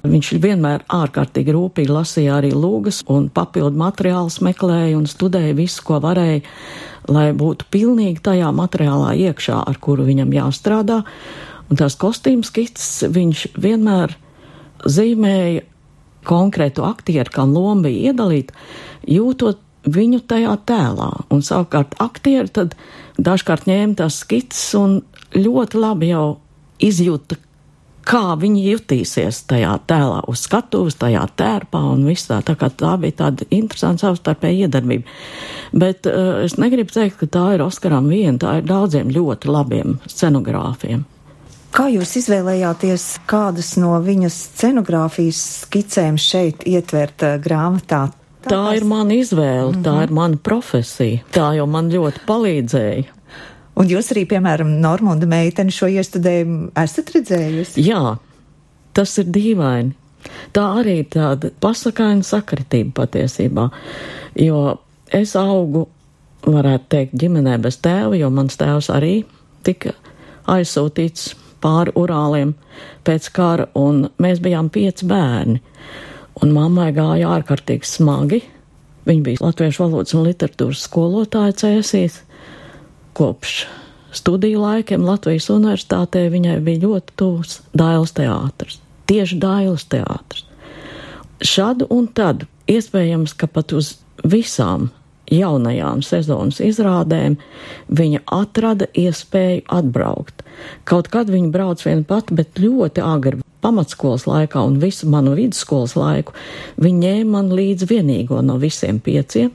Viņš vienmēr ārkārtīgi rūpīgi lasīja arī lūgas un papildu materiālus meklēja un studēja visu, ko varēja, lai būtu pilnīgi tajā materiālā iekšā, ar kuru viņam jāstrādā. Un tās kostīmu skices viņš vienmēr zīmēja konkrētu aktieru, kam loma bija iedalīta, jūtot viņu tajā tēlā. Un savukārt aktieri tad dažkārt ņēma tās skices un ļoti labi jau izjūta, kā viņi jutīsies tajā tēlā, uz skatuves, tajā tērpā un viss tā. Tā bija tāda interesanta savstarpēja iedarbība. Bet uh, es negribu teikt, ka tā ir Oskaram viena, tā ir daudziem ļoti labiem scenogrāfiem. Kā jūs izvēlējāties, kādas no viņas scenogrāfijas skicēm šeit ietvert uh, grāmatā? Tā, tā ir mana izvēle, mm -hmm. tā mhm. ir mana profesija. Tā jau man ļoti palīdzēja. Un jūs arī, piemēram, Normunda meiteni šo iestudējumu esat redzējusi? Jā, tas ir dīvaini. Tā arī ir tāda pasakaina sakritība patiesībā, jo es augu, varētu teikt, ģimenē bez tēva, jo mans tēvs arī tika aizsūtīts pāri urāliem pēc kara, un mēs bijām pieci bērni. Un mammai gāja ārkārtīgi smagi. Viņa bija latviešu valodas un literatūras skolotāja cēsīs kopš studiju laikiem Latvijas universitātē viņai bija ļoti tuvs Dailas teātris. Tieši Dailas teātris. Šādu un tad iespējams, ka pat uz visām jaunajām sezonas izrādēm viņa atrada iespēju atbraukt. Kaut kad viņa brauc vien pat, bet ļoti agri pamatskolas laikā un visu manu vidusskolas laiku viņa ņēma man līdz vienīgo no visiem pieciem,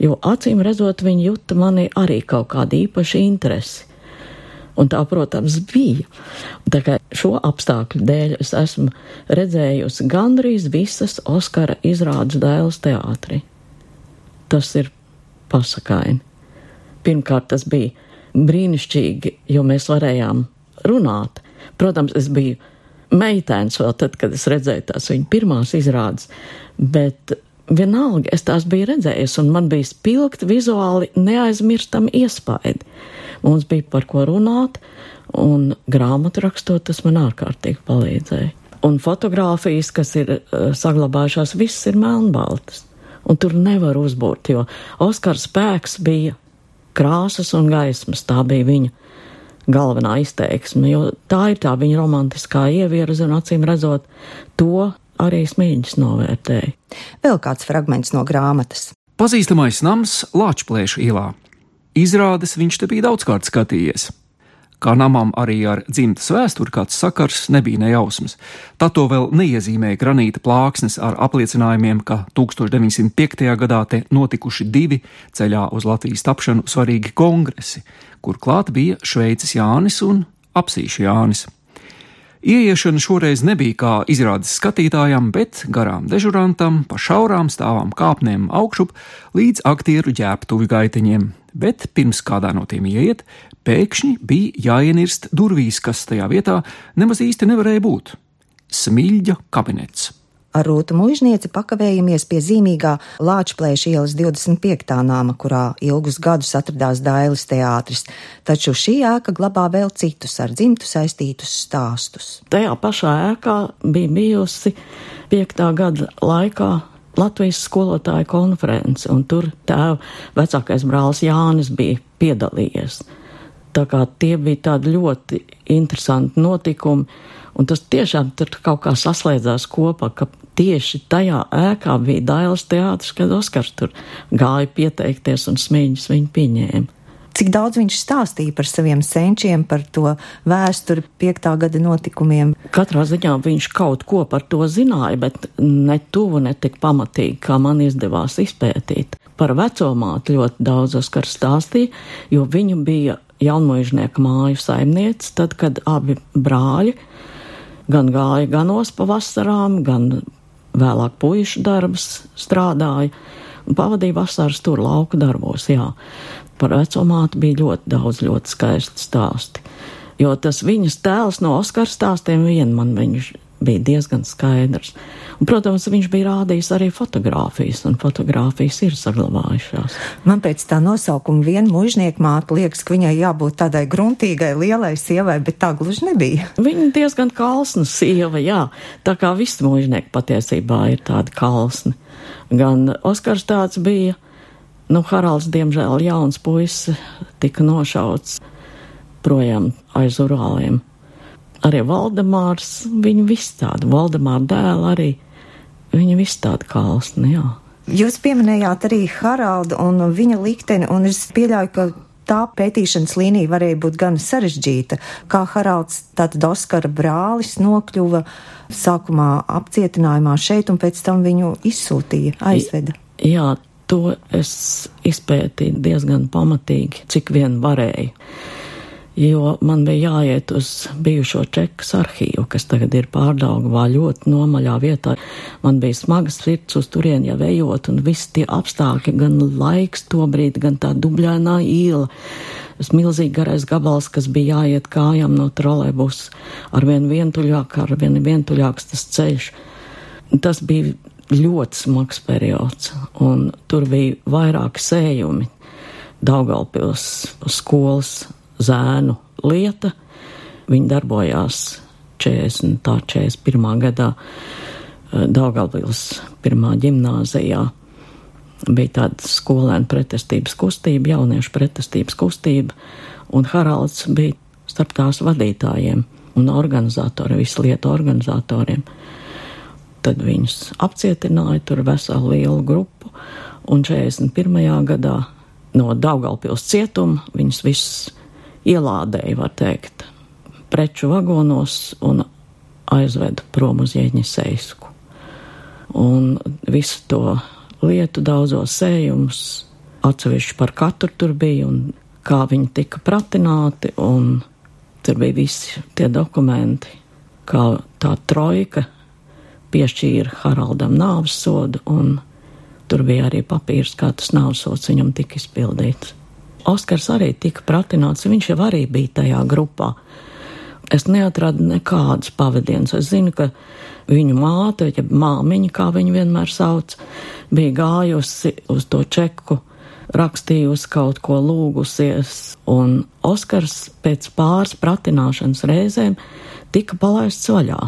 jo acīm redzot, viņi juta manī arī kaut kādu īpašu interesi. Un tā, protams, bija. Tā kā šo apstākļu dēļ es esmu redzējusi gandrīz visas Oskara izrādes dēles teātrī. Tas ir pasakaini. Pirmkārt, tas bija brīnišķīgi, jo mēs varējām runāt. Protams, es biju meitēns vēl tad, kad es redzēju tās viņa pirmās izrādes, bet vienalga es tās biju redzējis, un man bija spilgti vizuāli neaizmirstam iespaidi. Mums bija par ko runāt, un grāmatu rakstot, tas man ārkārtīgi palīdzēja. Un fotografijas, kas ir uh, saglabājušās, visas ir melnbaltas. Un tur nevar uzbūrt, jo Oskars spēks bija krāsas un gaismas. Tā bija viņa galvenā izteiksme, jo tā ir tā viņa romantiskā ievirze, un acīm redzot, to arī smīļus novērtēja. Vēl kāds fragments no grāmatas. Pazīstamais nams Lāčplēša ielā. Izrādes viņš te bija daudzkārt skatījies. Kā namam arī ar dzimtas vēsturi kāds sakars nebija nejausmas. Tā to vēl neiezīmēja granīta plāksnes ar apliecinājumiem, ka 1905. gadā te notikuši divi ceļā uz Latvijas tapšanu svarīgi kongresi, kur klāt bija Šveices Jānis un Apsīša Jānis. Ieiešana šoreiz nebija kā izrādes skatītājam, bet garām dežurantam, pa šaurām stāvām kāpnēm augšup līdz aktieru ģērbtuvi gaiteņiem, bet pirms kādā no tiem ieiet, pēkšņi bija jāienirst durvīs, kas tajā vietā nemaz īsti nevarēja būt - smilģa kabinets. Ar Rūtu mužnieci pakavējamies pie zīmīgā Lāčplēša ielas 25. nama, kurā ilgus gadus atradās Dailes teātris, taču šī ēka glabā vēl citus ar dzimtu saistītus stāstus. Tajā pašā ēkā bija bijusi 5. gada laikā Latvijas skolotāja konference, un tur tēva vecākais brālis Jānis bija piedalījies. Tā kā tie bija tādi ļoti interesanti notikumi, un tas tiešām tur kaut kā saslēdzās kopā, ka tieši tajā ēkā bija Dailas teātris, kad Oskars tur gāja pieteikties un smīņas viņu pieņēma. Cik daudz viņš stāstīja par saviem senčiem, par to vēsturi, piektā gada notikumiem? Katrā ziņā viņš kaut ko par to zināja, bet ne tuvu, ne tik pamatīgi, kā man izdevās izpētīt. Par vecumātu ļoti daudz Oskars stāstīja, jo viņa bija jaunmožnieka māju saimniece, tad, kad abi brāļi gan gāja ganos pa vasarām, gan vēlāk puišu darbus strādāja pavadīja vasaras tur lauku darbos, jā par vecumātu bija ļoti daudz ļoti skaisti stāsti. Jo tas viņas tēls no Oskara stāstiem vien man viņš bija diezgan skaidrs. Un, protams, viņš bija rādījis arī fotogrāfijas, un fotogrāfijas ir saglabājušās. Man pēc tā nosaukuma viena mužnieka māte liekas, ka viņai jābūt tādai gruntīgai, lielai sievai, bet tā gluži nebija. Viņa diezgan kalsna sieva, jā. Tā kā visi mužnieki patiesībā ir tādi kalsni. Gan Oskars tāds bija Nu, Haralds, diemžēl, jauns puisis, tika nošauts projām aiz urāliem. Arī Valdemārs, viņi visi tādi, Valdemāra dēli arī, viņi visi tādi kalsni, jā. Jūs pieminējāt arī Haraldu un viņa likteni, un es pieļauju, ka tā pētīšanas līnija varēja būt gan sarežģīta, kā Haralds, tātad Oskara brālis, nokļuva sākumā apcietinājumā šeit, un pēc tam viņu izsūtīja, aizveda. Jā, to es izpētīju diezgan pamatīgi, cik vien varēju. Jo man bija jāiet uz bijušo čekas arhīvu, kas tagad ir pārdaugavā ļoti nomaļā vietā. Man bija smagas sirds uz turieni jau ejot, un visi tie apstākļi, gan laiks to brīdi, gan tā dubļainā iela. Tas milzīgi garais gabals, kas bija jāiet kājām no trolēbus, ar vien vientuļāk, ar vien vientuļāks tas ceļš. Tas bija ļoti smags periods, un tur bija vairāki sējumi. Daugalpils skolas zēnu lieta, viņi darbojās 40, tā 41. gadā eh, Daugalpils pirmā ģimnāzijā. Bija tāda skolēna pretestības kustība, jauniešu pretestības kustība, un Haralds bija starp tās vadītājiem un organizatoriem, visu lietu organizatoriem. Tad viņus apcietināja, tur veselu lielu grupu, un 41. gadā no Daugalpils cietuma viņus visus ielādēja, var teikt, preču vagonos un aizveda prom uz Ieņisēsku. Un visu to lietu, daudzos sējumus, atsevišķi par katru tur bija, un kā viņi tika pratināti, un tur bija visi tie dokumenti, kā tā trojka piešķīra Haraldam nāves sodu, un tur bija arī papīrs, kā tas nāves sods viņam tika izpildīts. Oskars arī tika pratināts, viņš jau arī bija tajā grupā. Es neatradu nekādus pavadienus. Es zinu, ka viņu māte, ja māmiņa, kā viņu vienmēr sauc, bija gājusi uz to čeku, rakstījusi kaut ko lūgusies, un Oskars pēc pāris pratināšanas reizēm tika palaists vaļā.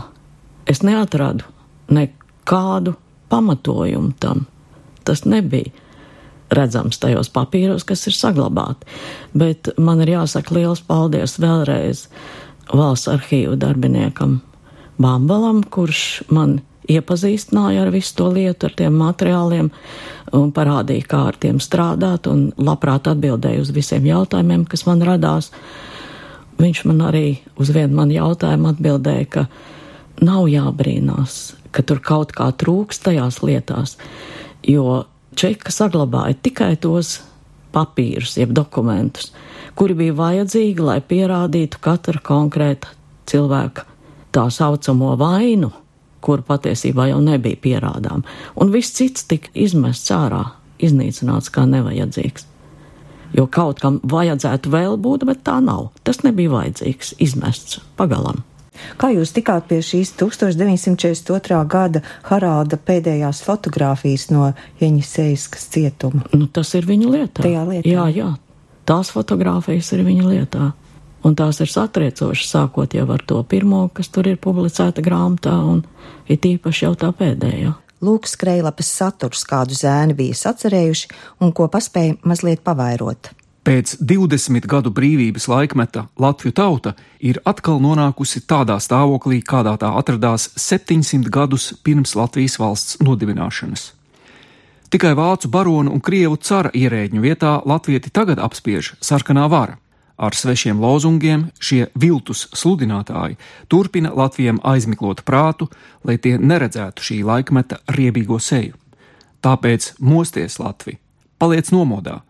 Es neatradu nekādu pamatojumu tam. Tas nebija redzams tajos papīros, kas ir saglabāti. Bet man ir jāsaka liels paldies vēlreiz valsts arhīvu darbiniekam Bambalam, kurš man iepazīstināja ar visu to lietu, ar tiem materiāliem un parādīja, kā ar tiem strādāt un labprāt atbildēja uz visiem jautājumiem, kas man radās. Viņš man arī uz vienu manu jautājumu atbildēja, ka nav jābrīnās, ka tur kaut kā trūks tajās lietās, jo čeka saglabāja tikai tos papīrus, jeb dokumentus, kuri bija vajadzīgi, lai pierādītu katra konkrēta cilvēka tā saucamo vainu, kur patiesībā jau nebija pierādām, un viss cits tika izmests ārā, iznīcināts kā nevajadzīgs. Jo kaut kam vajadzētu vēl būt, bet tā nav. Tas nebija vajadzīgs, izmests pagalam. Kā jūs tikāt pie šīs 1942. gada Haralda pēdējās fotogrāfijas no Jeņisējas cietuma? Nu, tas ir viņa lietā. Tajā lietā. Jā, jā. Tās fotogrāfijas ir viņa lietā. Un tās ir satriecošas, sākot jau ar to pirmo, kas tur ir publicēta grāmatā, un it īpaši jau tā pēdējā. Lūk, skrejlapas saturs, kādu zēni bija sacerējuši un ko paspēja mazliet pavairot. Pēc 20 gadu brīvības laikmeta Latviju tauta ir atkal nonākusi tādā stāvoklī, kādā tā atradās 700 gadus pirms Latvijas valsts nodibināšanas. Tikai vācu baronu un krievu cara ierēģņu vietā latvieti tagad apspiež sarkanā vara. Ar svešiem lozungiem šie viltus sludinātāji turpina Latvijam aizmiklot prātu, lai tie neredzētu šī laikmeta riebīgo seju. Tāpēc mosties Latvija, paliec nomodā,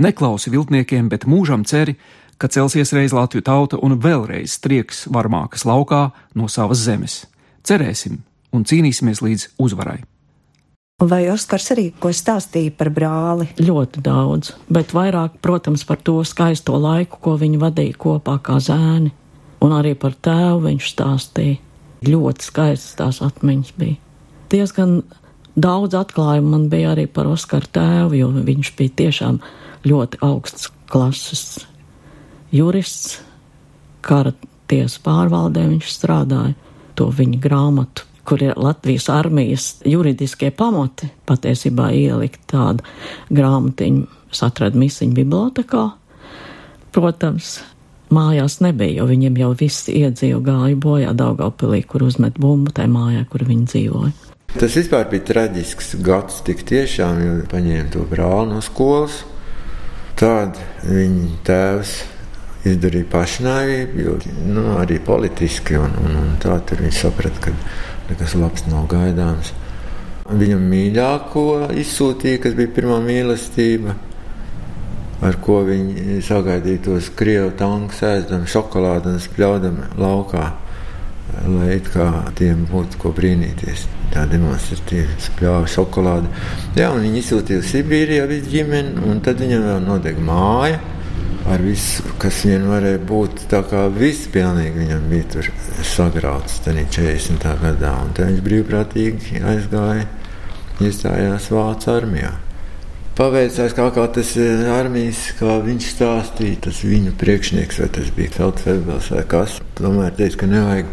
neklausi viltniekiem, bet mūžam ceri, ka celsies reiz Latviju tauta un vēlreiz strieks varmākas laukā no savas zemes. Cerēsim un cīnīsimies līdz uzvarai. Vai Oskars arī ko stāstīja par brāli? Ļoti daudz, bet vairāk, protams, par to skaisto laiku, ko viņi vadīja kopā kā zēni. Un arī par tēvu viņš stāstīja. Ļoti skaistas tās atmiņas bija. Diezgan daudz atklājumu man bija arī par Oskaru tēvu, jo viņš bija tiešām ļoti augsts klases jurists, kara tiesas pārvaldē viņš strādāja, to viņa grāmatu kur ir Latvijas armijas juridiskie pamati, patiesībā ielikt tādu grāmatiņu, es atradu misiņu bibliotekā. Protams, mājās nebija, jo viņiem jau viss iedzīvo gāja bojā Daugavpilī, kur uzmet bumbu tajā mājā, kur viņi dzīvoja. Tas vispār bija traģisks gads, tik tiešām, jo paņēma to brāli no skolas. Tad viņa tēvs izdarīja pašnāvību, jo nu, arī politiski, un, un, un tā tur viņš saprata, ka nekas labs nav gaidāms. Viņam mīļāko izsūtīja, kas bija pirmā mīlestība, ar ko viņi sagaidīja tos krievu tankus, ēdam šokolādi un spļaudam laukā, lai tiem būtu ko brīnīties. Tā demonstratīva spļāva šokolādi. Jā, un viņi izsūtīja uz Sibīriju visu ģimeni, un tad viņam vēl nodega māja ar visu, kas vien varēja būt. Tā kā viss pilnīgi viņam bija tur sagrauts tajā 40. gadā. Un tad viņš brīvprātīgi aizgāja, iestājās Vācu armijā. Paveicās kā, kā tas eh, armijas, kā viņš stāstīja, tas viņu priekšnieks, vai tas bija Feldfebels vai kas. Tomēr teica, ka nevajag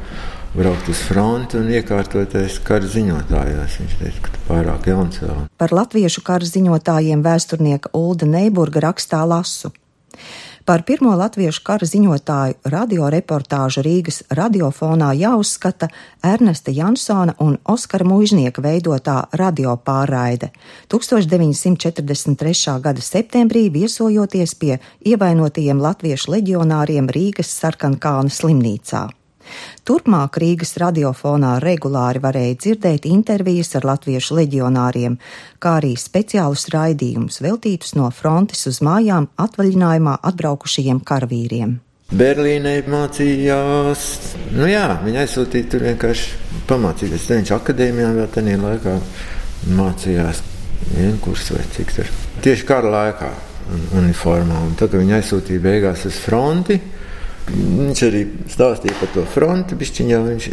braukt uz fronti un iekārtoties kara ziņotājos. Viņš teica, ka pārāk jauns vēl. Par latviešu kara ziņotājiem vēsturnieka Ulda Neiburga rakstā lasu. Par pirmo latviešu kara ziņotāju radioreportāžu Rīgas radiofonā jāuzskata Ernesta Jansona un Oskara Mūžnieka veidotā radiopārraide. 1943. gada septembrī viesojoties pie ievainotajiem latviešu leģionāriem Rīgas Sarkankalna slimnīcā. Turpmāk Rīgas radiofonā regulāri varēja dzirdēt intervijas ar latviešu leģionāriem, kā arī speciālus raidījumus veltītus no frontes uz mājām atvaļinājumā atbraukušajiem karavīriem. Berlīnē mācījās, nu jā, viņa aizsūtīja tur vienkārši pamācīties. Viņš akadēmijā vēl tajā laikā mācījās vienu kursu vai cik tur. Tieši kara laikā uniformā. Un tad, kad viņa aizsūtīja beigās uz fronti, Viņš arī stāstīja par to fronti. Bišķiņā, viņš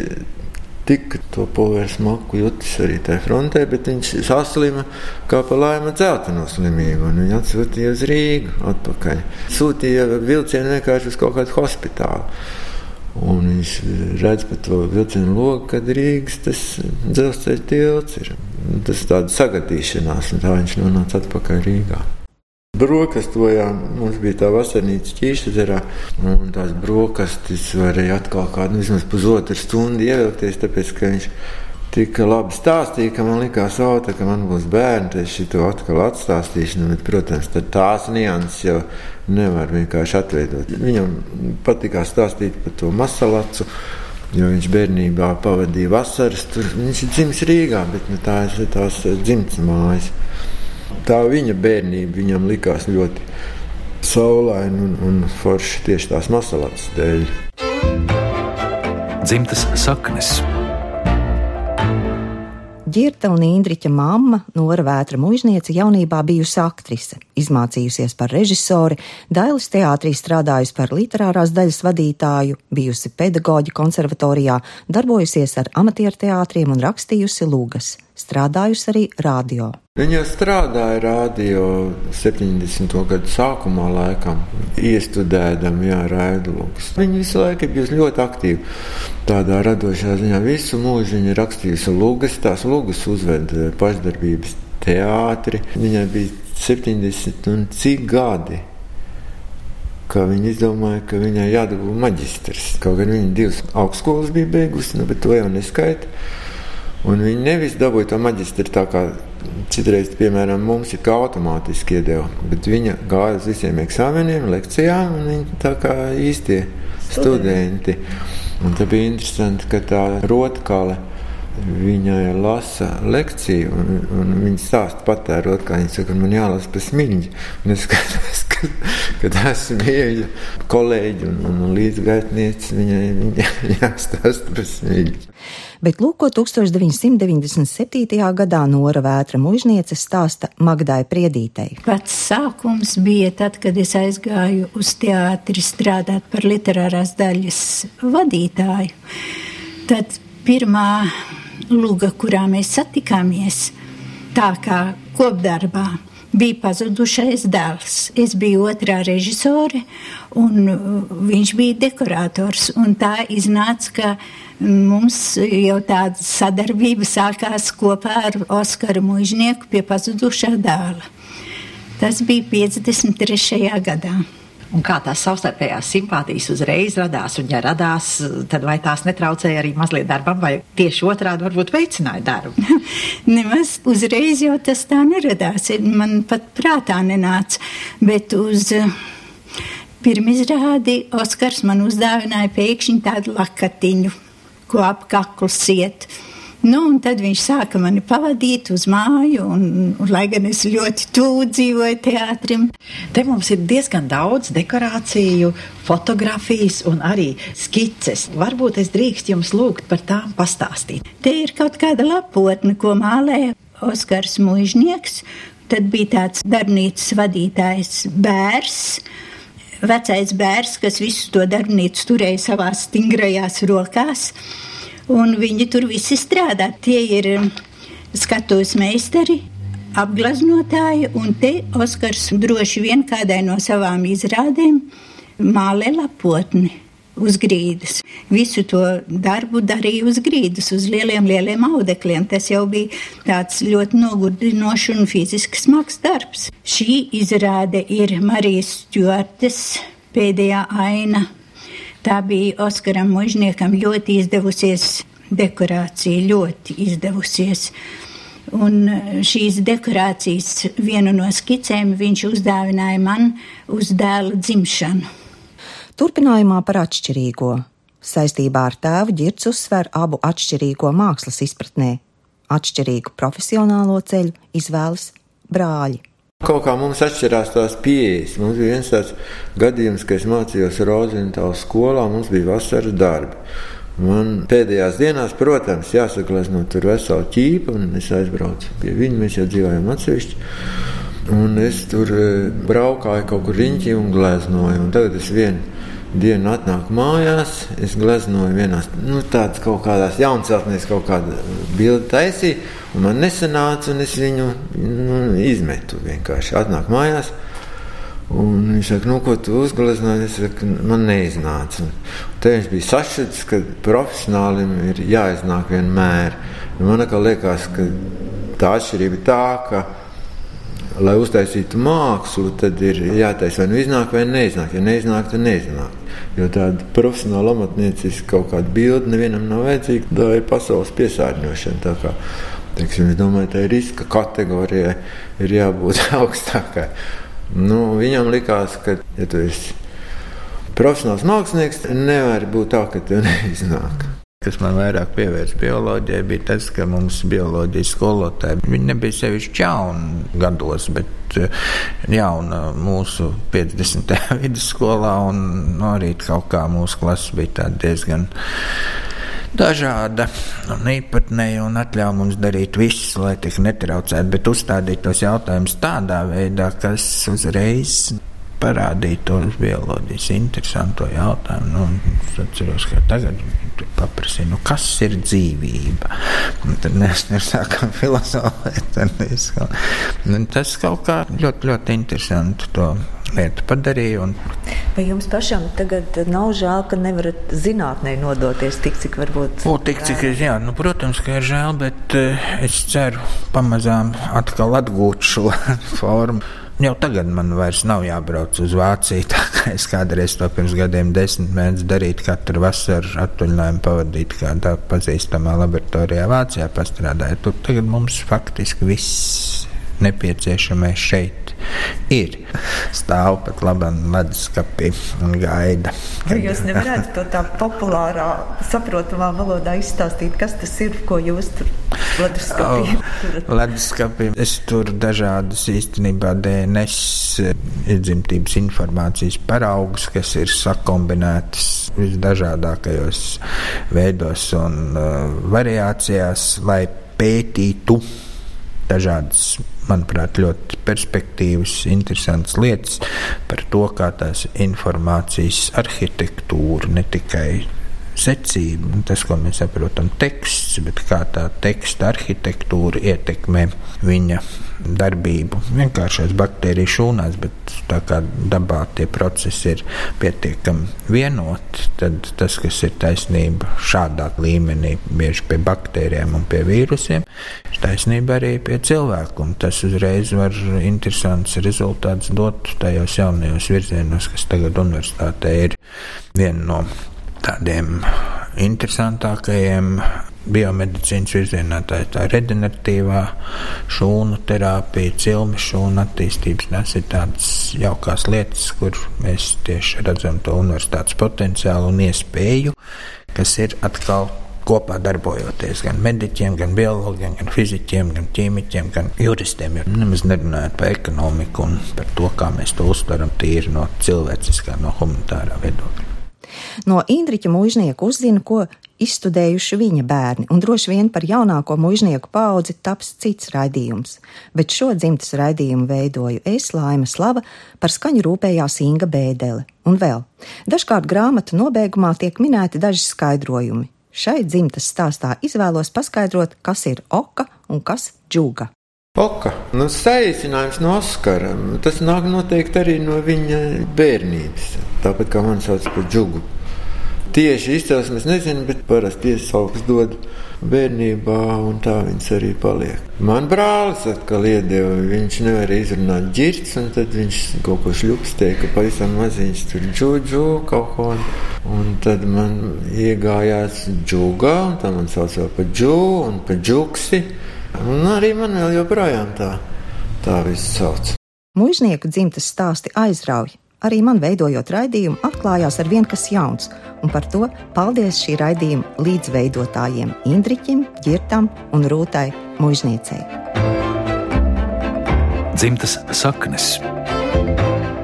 tik to povērs maku jutis arī tajā frontē, bet viņš saslima kā pa laima dzelteno slimību. Viņu atsūtīja uz Rīgu atpakaļ. Sūtīja vilcienu vienkārši uz kaut kādu hospitālu. Un viņš redz pa to vilcienu logu, kad Rīgas tas dzelzceļa tilts ir. Tas tāds sagadīšanās, un tā viņš nonāca atpakaļ Rīgā. Brokastojām, mums bija tā vasarnīca ķīšezerā, un tās brokastis varēja atkal kādu vismaz pusotru stundu ievilkties, tāpēc, ka viņš tik labi stāstīja, ka man likās, auta, ka man būs bērni, tad es šito atkal atstāstīšu, nu, bet, protams, tās nianses jau nevar vienkārši atveidot. Viņam patikās stāstīt par to masalacu, jo viņš bērnībā pavadīja vasaras, tur. Viņš ir dzimis Rīgā, bet nu, tā ir tās dzimts mājas tā viņa bērnība viņam likās ļoti saulaina un, un forša tieši tās masalātas dēļ. Dzimtas saknes. Girta un Indriča mamma, Nora Vētra muizniece, jaunībā bijusi aktrise, izmācījusies par režisori, Dailas teātrī strādājusi par literārās daļas vadītāju, bijusi pedagoģa konservatorijā, darbojusies ar amatieru teātriem un rakstījusi lūgas, strādājusi arī radio. Viņa strādāja radio 70. gadu sākumā, laikam, iestudēdam, jā, raidlūks. Viņa visu laiku bijusi ļoti aktīva tādā radošā ziņā. Visu mūžu viņa rakstījusi lūgas, tās lūgas uzveda pašdarbības teātri. Viņai bija 70 un cik gadi. Ka viņa izdomāja, ka viņai jādabū maģistrs. Kaut gan viņa divas augstskolas bija beigusi, nu, bet to jau neskaita. Un viņa nevis dabūja to maģistru tā kā Citreiz, piemēram, mums ir kā automātiski iedeva, bet viņa gāja uz visiem eksāmeniem, lekcijām, un viņa tā kā īstie studenti. Un tas bija interesanti, ka tā rotkale Viņai lasa lekciju, un, un viņa stāsta patērot, kā viņa saka, man jālasa pa smiņģi. Un es skatos, ka, ka tas smieļa kolēģi un, un, un līdzgaitnieci viņai viņa jāstāsta pa smiņģi. Bet lūk, ko 1997. gadā Nora Vētra mužniece stāsta Magdai Priedītei. Pats sākums bija tad, kad es aizgāju uz teātri strādāt par literārās daļas vadītāju. Tad pirmā luga, kurā mēs satikāmies, tā kā kopdarbā bija pazudušais dēls. Es biju otrā režisore, un uh, viņš bija dekorators. Tā iznāca, ka mums jau tāda sadarbība sākās kopā ar Oskaru Mūžnieku pie pazudušā dēla. Tas bija 53. gadā. Un kā tās savstarpējās simpātijas uzreiz radās, un ja radās, tad vai tās netraucēja arī mazliet darbam, vai tieši otrādi varbūt veicināja darbu? [LAUGHS] Nemaz uzreiz jau tas tā neradās. Man pat prātā nenāca, bet uz eh, pirmizrādi Oskars man uzdāvināja pēkšņi tādu lakatiņu, ko ap kaklu siet. Nu, un tad viņš sāka mani pavadīt uz māju, un, un lai gan es ļoti tuvu dzīvoju teātrim. Te mums ir diezgan daudz dekorāciju, fotografijas un arī skices. Varbūt es drīkst jums lūgt par tām pastāstīt. Te ir kaut kāda lapotne, ko mālēja Oskars Mužnieks. Tad bija tāds darbnīcas vadītājs bērs vecais bērns, kas visu to darbnīcu turēja savās stingrajās rokās un viņi tur visi strādā. Tie ir um, skatuves meistari, apgleznotāji, un te Oskars droši vien kādai no savām izrādēm mālē lapotni. Uz grīdas. Visu to darbu darīja uz grīdas, uz lieliem, lieliem audekļiem. Tas jau bija tāds ļoti nogurdinošs un fiziski smags darbs. Šī izrāde ir Marijas Stjortes pēdējā aina Tā bija Oskaram Mužniekam ļoti izdevusies dekorācija, ļoti izdevusies. Un e, šīs dekorācijas vienu no skicēm viņš uzdāvināja man uz dēla dzimšanu. Turpinājumā par atšķirīgo. Saistībā ar tēvu ģirts uzsver abu atšķirīgo mākslas izpratnē. Atšķirīgu profesionālo ceļu izvēlas brāļi. Kaut kā mums atšķirās tās pieejas. Mums bija viens tāds gadījums, kad es mācījos Rozentāla skolā, mums bija vasaras darbi. Man pēdējās dienās, protams, jāsaglezno tur vesela ķīpa, un es aizbraucu pie viņa. Mēs jau dzīvojam atsevišķi. Un es tur e, braukāju kaut kur riņķī un gleznoju. Un tagad es vienu dienu atnāku mājās, es gleznoju vienās nu, tādas kaut kādās jaunceltnēs, kaut kādu bildi taisīju. Man nesanāca, un es viņu nu, izmetu. Vienkārši atnāk mājās. Un viņš saka, nu, ko tu uzgleznoji? Es saku, man neiznāca. Un te viņš bija sašutis, ka profesionālim ir jāiznāk vienmēr. Un man liekas, ka tā atšķirība ir tā, ka, lai uztaisītu mākslu, tad ir jātaisa vai nu iznāk, vai neiznāk. Ja neiznāk, tad neiznāk. Jo tāda profesionāla amatnieciska kaut kāda bilde nevienam nav vajadzīga. Tā ir pasaules piesārņošana. Teiksim, es domāju, ka riska kategorijai ir jābūt [LAUGHS] augstākai. Nu, viņam likās, ka, ja tu esi profesionāls mākslinieks, nevar būt tā, ka tev neiznāk. Kas man vairāk pievērsa bioloģijai, bija tas, ka mums bioloģijas skolotāji viņi nebija sevišķi jauni gados, bet eh, jauna mūsu 50. [LAUGHS] vidusskolā, un nu, arī kaut kā mūsu klases bija diezgan dažāda un īpatnēja un atļauj mums darīt visu, lai tik netraucētu, bet uzstādīt tos jautājumus tādā veidā, kas uzreiz parādīja to bioloģijas interesanto jautājumu. Nu, es atceros, ka tagad paprasīju, nu, kas ir dzīvība. Un tad mēs sākām filozofēt. Nu, tas kaut kā ļoti, ļoti interesanti to lietu padarīja. Un... Vai jums pašam tagad nav žēl, ka nevarat zinātnē nodoties tik, cik varbūt? O, tik, cik es, jā, nu, protams, ka ir žēl, bet uh, es ceru pamazām atkal atgūt šo [LAUGHS] formu. Jau tagad man vairs nav jābrauc uz Vāciju. Es kādreiz to pirms gadiem desmit mēnešus darīju, katru vasaru atvaļinājumu pavadīt kādā pazīstamā laboratorijā Vācijā pastrādājot. Tur tagad mums faktiski viss nepieciešamais šeit ir. Stāv pat labi leduskapī un gaida. Vai jūs nevarētu to tā populārā, saprotamā valodā izstāstīt, kas tas ir, ko jūs tur leduskapī? Oh, leduskapī es tur dažādas īstenībā DNS iedzimtības informācijas paraugus, kas ir sakombinētas visdažādākajos veidos un uh, variācijās, lai pētītu dažādas manuprāt, ļoti perspektīvas, interesantas lietas par to, kā tās informācijas arhitektūra ne tikai secība, tas, ko mēs saprotam, teksts, bet kā tā teksta arhitektūra ietekmē viņa darbību. Vienkāršās baktēriju šūnās, bet tā kā dabā tie procesi ir pietiekami vienoti, tad tas, kas ir taisnība šādā līmenī, bieži pie baktērijām un pie vīrusiem, ir taisnība arī pie cilvēku. Tas uzreiz var interesants rezultāts dot tajos jaunajos virzienos, kas tagad universitātē ir viena no tādiem interesantākajiem biomedicīnas virzienā. Tā ir tā regeneratīvā šūnu terapija, cilmes šūnu attīstības. Tas ir tādas jaukās lietas, kur mēs tieši redzam to universitātes potenciālu un iespēju, kas ir atkal kopā darbojoties gan mediķiem, gan biologiem, gan fizikiem, gan ķīmiķiem, gan juristiem. Ja nemaz nerunājot par ekonomiku un par to, kā mēs to uztveram tīri no cilvēciskā, no humanitārā viedokļa. No Indriča mūžnieka uzzina, ko izstudējuši viņa bērni, un droši vien par jaunāko mūžnieku paudzi taps cits raidījums. Bet šo dzimtas raidījumu veidoju es, Laima Slava, par skaņu rūpējās Inga Bēdele. Un vēl, dažkārt grāmatu nobeigumā tiek minēti daži skaidrojumi. Šai dzimtas stāstā izvēlos paskaidrot, kas ir oka un kas džuga. Oka. Nu, saīsinājums no Oskara. Tas nāk noteikti arī no viņa bērnības. Tāpat kā man sauc par džugu. Tieši izcelsmes nezinu, bet parasti iesauks dod bērnībā, un tā viņas arī paliek. Man brālis atkal iedeva, viņš nevar izrunāt ģirts, un tad viņš kaut ko šļupstēja, ka pavisam maziņš tur džudžu kaut ko. Un tad man iegājās džugā, un tā man saucā par džu un par džuksi. Un arī man vēl joprojām tā, tā viss sauc. Mūžnieku dzimtas stāsti aizrauj. Arī man veidojot raidījumu, atklājās ar vien kas jauns, un par to paldies šī raidījuma līdzveidotājiem Indriķim, Girtam un Rūtai Mūžniecei. Dzimtas saknes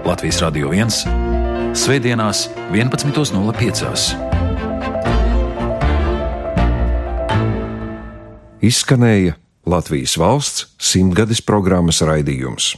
Latvijas Radio 1 Svētdienās 11.05. Izskanēja Latvijas valsts simtgades programmas raidījums.